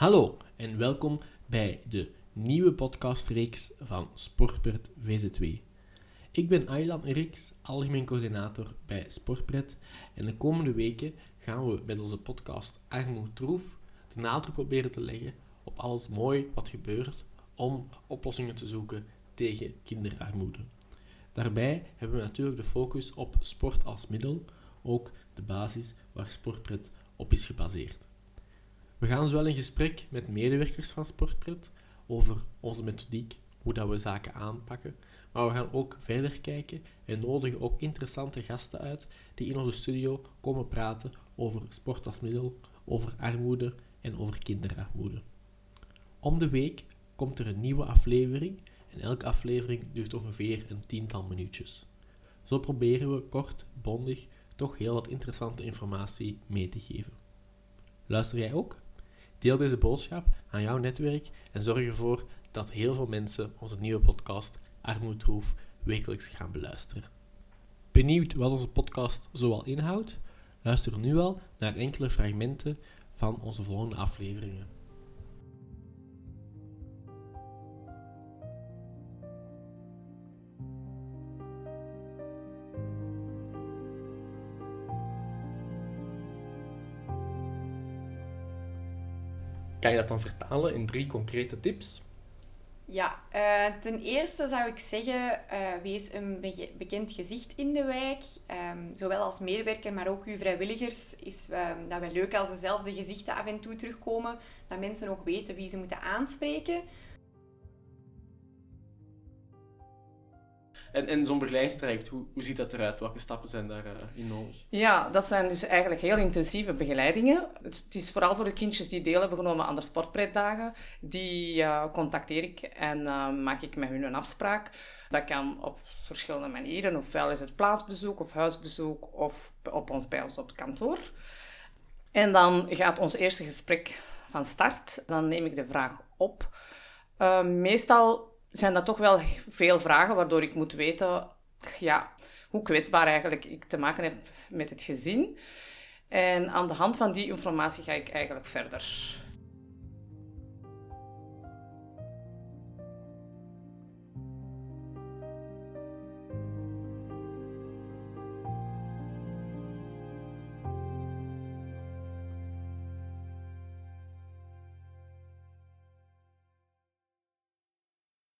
Hallo en welkom bij de nieuwe podcastreeks van Sportpret VZ2. Ik ben Aylan Eriks, algemeen coördinator bij Sportpret en de komende weken gaan we met onze podcast Armoe Troef de nadruk proberen te leggen op alles mooi wat gebeurt om oplossingen te zoeken tegen kinderarmoede. Daarbij hebben we natuurlijk de focus op sport als middel, ook de basis waar Sportpret op is gebaseerd. We gaan zowel in gesprek met medewerkers van Sportpret over onze methodiek, hoe dat we zaken aanpakken, maar we gaan ook verder kijken en nodigen ook interessante gasten uit die in onze studio komen praten over sport als middel, over armoede en over kinderarmoede. Om de week komt er een nieuwe aflevering en elke aflevering duurt ongeveer een tiental minuutjes. Zo proberen we kort, bondig, toch heel wat interessante informatie mee te geven. Luister jij ook? Deel deze boodschap aan jouw netwerk en zorg ervoor dat heel veel mensen onze nieuwe podcast Armoedroef wekelijks gaan beluisteren. Benieuwd wat onze podcast zoal inhoudt? Luister nu al naar enkele fragmenten van onze volgende afleveringen. Kan je dat dan vertalen in drie concrete tips? Ja, uh, ten eerste zou ik zeggen, uh, wees een bekend gezicht in de wijk. Um, zowel als medewerker, maar ook uw vrijwilligers. Is uh, dat wel leuk als dezelfde gezichten af en toe terugkomen. Dat mensen ook weten wie ze moeten aanspreken. En, en zo'n begeleidingstraject, hoe, hoe ziet dat eruit? Welke stappen zijn daarin uh, nodig? Ja, dat zijn dus eigenlijk heel intensieve begeleidingen. Het, is vooral voor de kindjes die deel hebben genomen aan de sportpretdagen. Die uh, contacteer ik en uh, maak ik met hun een afspraak. Dat kan op verschillende manieren. Ofwel is het plaatsbezoek of huisbezoek of op ons, bij ons op kantoor. En dan gaat ons eerste gesprek van start. Dan neem ik de vraag op. meestal zijn dat toch wel veel vragen waardoor ik moet weten ja, hoe kwetsbaar eigenlijk ik te maken heb met het gezin. En aan de hand van die informatie ga ik eigenlijk verder.